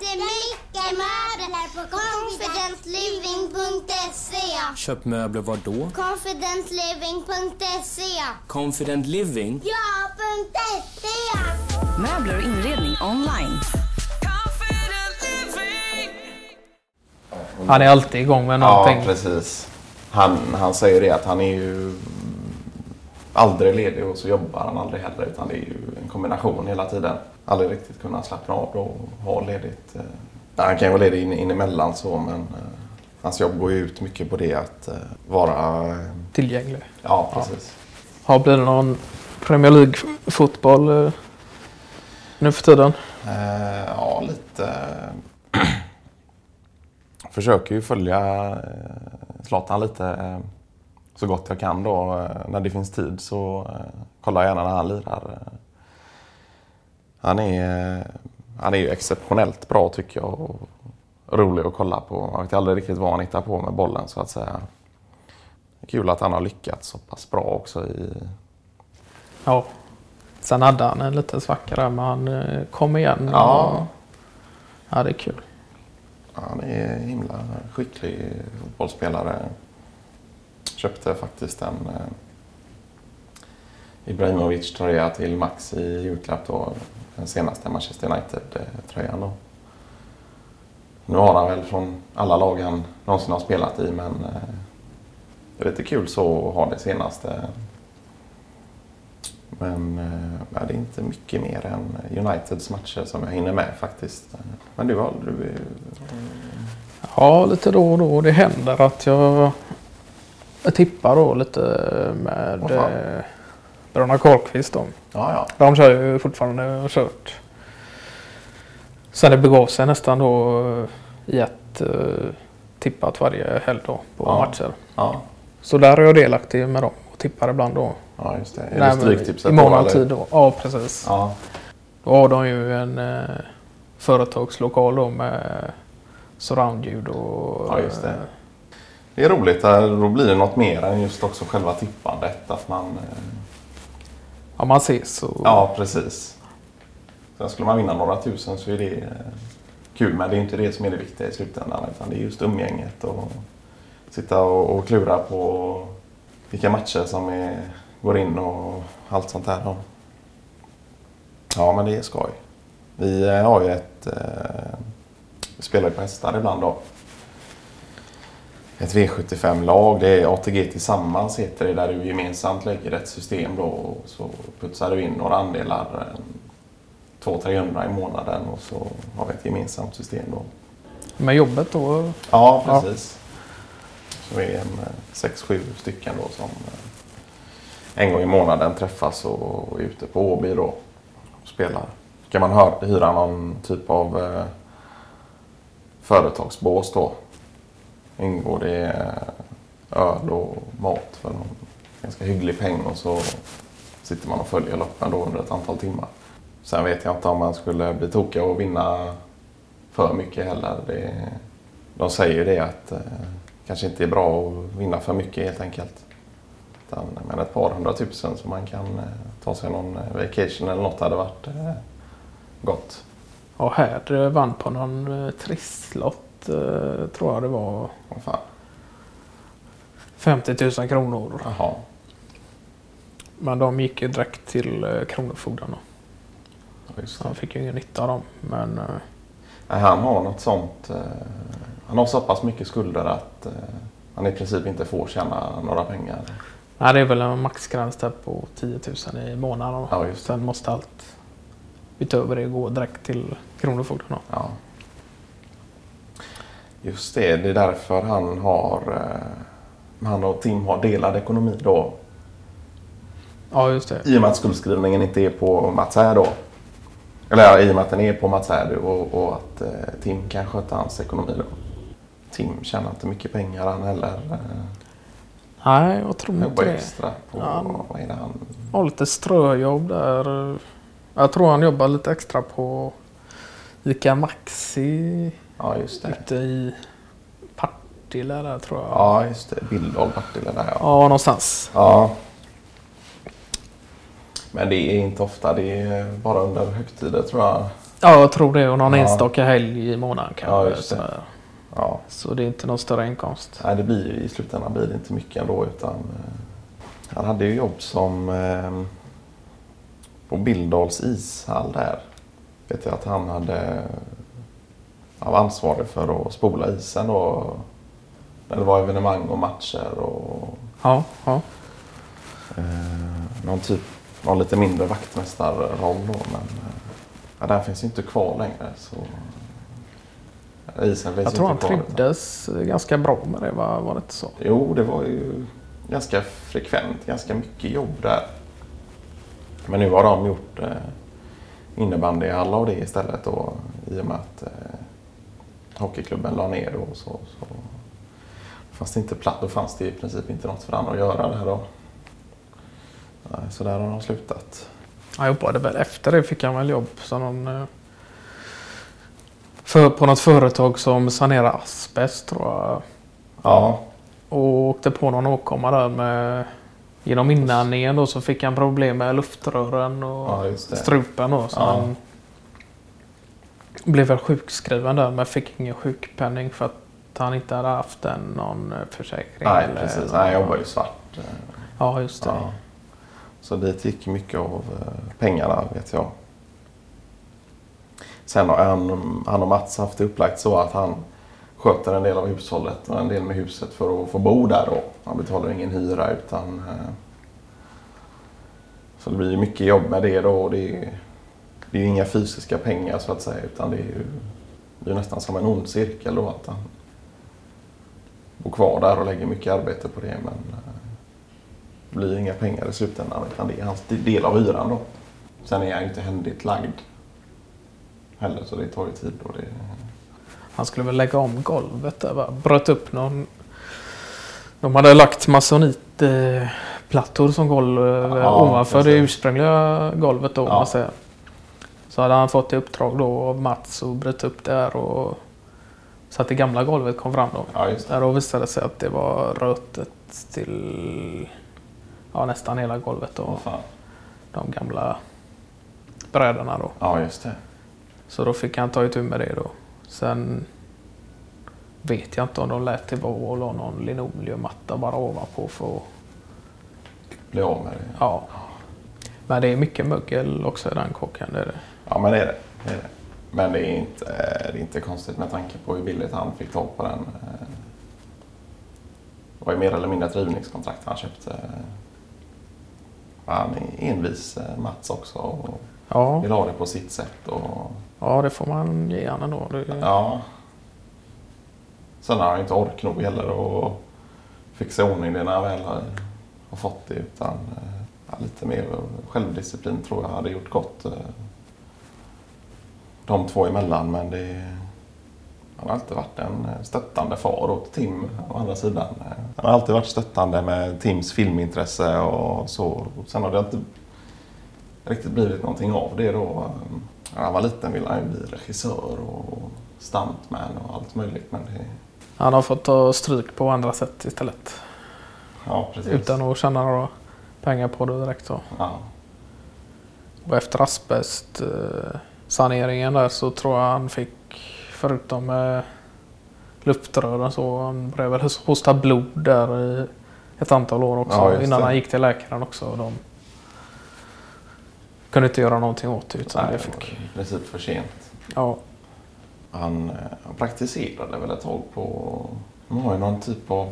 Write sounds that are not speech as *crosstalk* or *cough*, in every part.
jättemycket möbler på confidentliving.se. Köp möbler var då? Confidentliving.se. Confident Living? Ja, .se. Möbler och inredning online. Han är alltid igång med Ja, någonting. precis. Han, han säger det att han är ju aldrig ledig och så jobbar han aldrig heller. Utan det är ju en kombination hela tiden. Aldrig riktigt kunna slappna av då och ha ledigt. eh. Han kan ju vara ledig in, in emellan så men eh, hans jobb går ju ut mycket på det att eh, vara... Tillgänglig. Ja, precis. Har blir det någon Premier League-fotboll nu för tiden? Ja, lite. *clears throat* Försöker ju följa Zlatan lite så gott jag kan då. Eh, när det finns tid så eh, kollar jag gärna när han lirar. Han är, eh, han är ju exceptionellt bra tycker jag och rolig att kolla på. Jag vet aldrig riktigt vad han hittar på med bollen så att säga. Kul att han har lyckats så pass bra också i... Ja. Sen hade han en liten svacka där men han kom igen. Ja. Och, ja, det är kul. Han är himla skicklig fotbollsspelare. Köpte faktiskt en eh, Ibrahimovic-tröja till Max i julklapp då. Den senaste Manchester United-tröjan då. Nu har han väl från alla lag han någonsin har spelat i men eh, det är lite kul så att ha det senaste. Men eh, det är inte mycket mer än Uniteds matcher som jag hinner med faktiskt. Men du har du, Ja, lite då och då. Det händer att jag, jag tippar då lite med Vad fan? eh, Bröderna Karlqvist. då. Ja, ja. De kör ju fortfarande och kört. Sen det begav sig nästan då eh, i ett eh, tippat varje helg då på Ja. matcher. Ja, Så där är jag delaktig med dem och tippar ibland då. ja just det. Är Nej, det Stryktipset I mån tid då. Ja, precis. Ja, Då har de ju en eh, företagslokal då med surroundljud och... Ja, det. är roligt. Då blir det något mer än just också själva tippandet. Att man, eh, Ja, man ses och... ja, precis. Sen skulle man vinna några tusen så är det eh, kul. Men det är inte det som är det viktiga i slutändan. Utan det är just umgänget och sitta och, och klura på vilka matcher som är, går in och allt sånt där. Ja, men det är skoj. Vi eh, har ju ett... Vi spelar ju på hästar ibland då. Ett V75-lag. Det är ATG Tillsammans heter det. Där du gemensamt lägger ett system då. Och så putsar du in några andelar. eh, 200-300 i månaden och så har vi ett gemensamt system då. Med jobbet då? Ja, precis. Så vi är en eh, sex, sju stycken då som eh, en gång i månaden träffas och är ute på Åby då och spelar. Kan man hyra någon typ av eh, företagsbås då. Ingår det eh, öl och mat för en ganska hygglig peng och så sitter man och följer loppen då under ett antal timmar. Sen vet jag inte om man skulle bli tokig och vinna för mycket heller. Det, de säger ju det att eh, kanske inte är bra att vinna för mycket helt enkelt. Utan, men ett par hundratusen så man kan eh, ta sig någon eh, vacation eller något hade varit eh, gott. Och här vann på någon eh, trisslott tror jag det var. Vad fan. 50 000 kronor. Jaha. Men de gick ju direkt till eh, Kronofogden. Ja, han fick ju ingen nytta av dem. Men eh, Nej, han har något sånt. Eh, han har så pass mycket skulder att eh, han i princip inte får tjäna några pengar. nej, det är väl en maxgräns där på 10 000 i månaden. Ja. Sen måste allt utöver det gå direkt till Kronofogden. Ja. Just det, det är därför han har eh, han och Tim har delad ekonomi då. Ja, just det. I och med att skuldskrivningen inte är på Mats här då. Eller i och med att den är på Mats här och, och att eh, Tim kan sköta hans ekonomi då. Tim tjänar inte mycket pengar han heller. Eh, Nej, jag tror inte det. extra på, Ja. vad är det han? har lite ströjobb där. Jag tror han jobbar lite extra på ICA Maxi Ja just det. ute i Partille där tror jag. Ja just det, Bildal Partille där ja. Ja, någonstans. Ja. Men det är inte ofta, det är bara under högtider tror jag Ja, jag tror det. Och någon Ja. enstaka helg i månaden kanske. Ja, just det. Ja. Så det är inte någon större inkomst. Nej, det blir i slutändan blir det inte mycket ändå. Utan, eh, han hade ju jobb som eh, på Bildals ishall där. Vet jag att han hade han var ansvarig för att spola isen då. När det var evenemang och matcher och Ja, ja. eh, någon typ, någon lite mindre vaktmästarroll då. Men eh, ja, den finns ju inte kvar längre. Så, isen finns Jag tror han trivdes ganska bra med det, var, var det inte så? Jo, det var ju ganska frekvent, ganska mycket jobb där. Men nu har de gjort eh, innebandyhall av det istället då, i och med att eh, hockeyklubben la ner då. Så, så fanns det inte platt, då fanns det i princip inte något för andra att göra där då. Nej, så där har de slutat. Han jobbade väl efter det fick han väl jobb som någon, eh, för, på något företag som sanerar asbest tror jag. Ja, Och åkte på någon åkomma där med genom inandningen då så fick han problem med luftrören och Ja, strupen då. Så Ja. han blev väl sjukskriven där men fick ingen sjukpenning för att han inte hade haft en, någon eh, försäkring. nej eller- precis. Nej, jag jobbar ju svart. eh, Ja, just det. Ja. Så dit gick mycket av eh, pengarna vet jag. Sen har han, han och Mats haft det upplagt så att han sköter en del av hushållet och en del med huset för att få bo där då. Han betalar ingen hyra utan... Så det blir ju mycket jobb med det då. och Det är, det är ju inga fysiska pengar så att säga utan det är ju det är nästan som en ond cirkel då att han bor kvar där och lägger mycket arbete på det men eh, det blir inga pengar i slutändan utan det är hans del av hyran då. Sen är han ju inte händigt lagd heller så det tar ju tid. Och det, Han skulle väl lägga om golvet där va? Bröt upp någon... De hade lagt masonitplattor som golv eh, Ja, ovanför det ursprungliga golvet då. Ja. Man säger. Så hade han fått i uppdrag då av Mats att bryta upp det här och så att det gamla golvet kom fram då. ja. Där då visade det sig att det var rötet till ja, nästan hela golvet. Åh, fan. De gamla brädorna då. Ja, just det. Så då fick han ta itu med det då. Sen vet jag inte om de lät det vara och la någon linoleummatta bara ovanpå för att, Bli av med det. ja. Men det är mycket mögel också i den kåken. Det är det. Ja, men det är det. det, är det. Men det är, inte, det är inte konstigt med tanke på hur billigt han fick tag på den. eh. Det var ju mer eller mindre ett rivningskontrakt han köpte. Han är envis eh, Mats också och Ja, vill ha det på sitt sätt. Och, ja, det får man ge han ändå. Det, Ja. Sen har han inte ork nog heller att fixa ordning det när han väl har, fått det. Utan eh, lite mer självdisciplin tror jag hade gjort gott. eh, De två emellan. Men det, han har alltid varit en eh, stöttande far åt Tim å andra sidan. Eh, Han har alltid varit stöttande med Tims filmintresse och så. Sen har det inte riktigt blivit någonting av det då. När han var liten ville han ju bli regissör och stuntman och allt möjligt. Men det, Han har fått ta stryk på andra sätt istället. ja, precis. Utan att tjäna några pengar på det direkt. Så. Ja, Och efter asbestsaneringen där så tror jag han fick, förutom eh, luftrören så, han började väl hosta blod där i ett antal år också. Ja, innan det. han gick till läkaren också. Och de kunde inte göra någonting åt det. Utan nej, det fick, i princip för sent. ja, Han, eh, han praktiserade väl ett tag på... Han har ju någon typ av...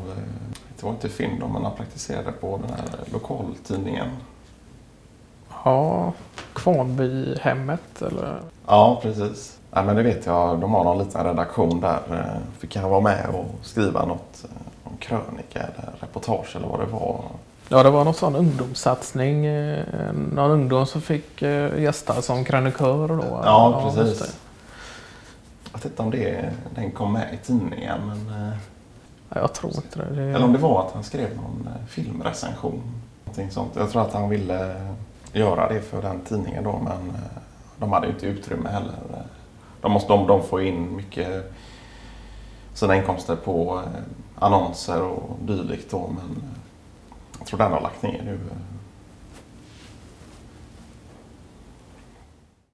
eh, Det var inte film då, men han praktiserade på den här lokaltidningen. ja, Kvarnbyhemmet eller? Ja, precis. Nej, men det vet jag. De har någon liten redaktion där. Eh, Fick han vara med och skriva något eh, om krönika eller reportage eller vad det var. Ja, det var någon sån ungdomssatsning. eh, Någon ungdom som fick eh, gästa som krönikör då. Ja, precis. Jag vet inte om det, den kom med i tidningen. Men, eh, Ja, jag tror inte det. det Eller om det var att han skrev någon eh, filmrecension. Någonting sånt. Jag tror att han ville eh, göra det för den tidningen då. Men eh, de hade ju inte utrymme heller. De, måste, de, de får in mycket sina inkomster på annonser och dylikt då. Men jag tror den har lagt ner nu.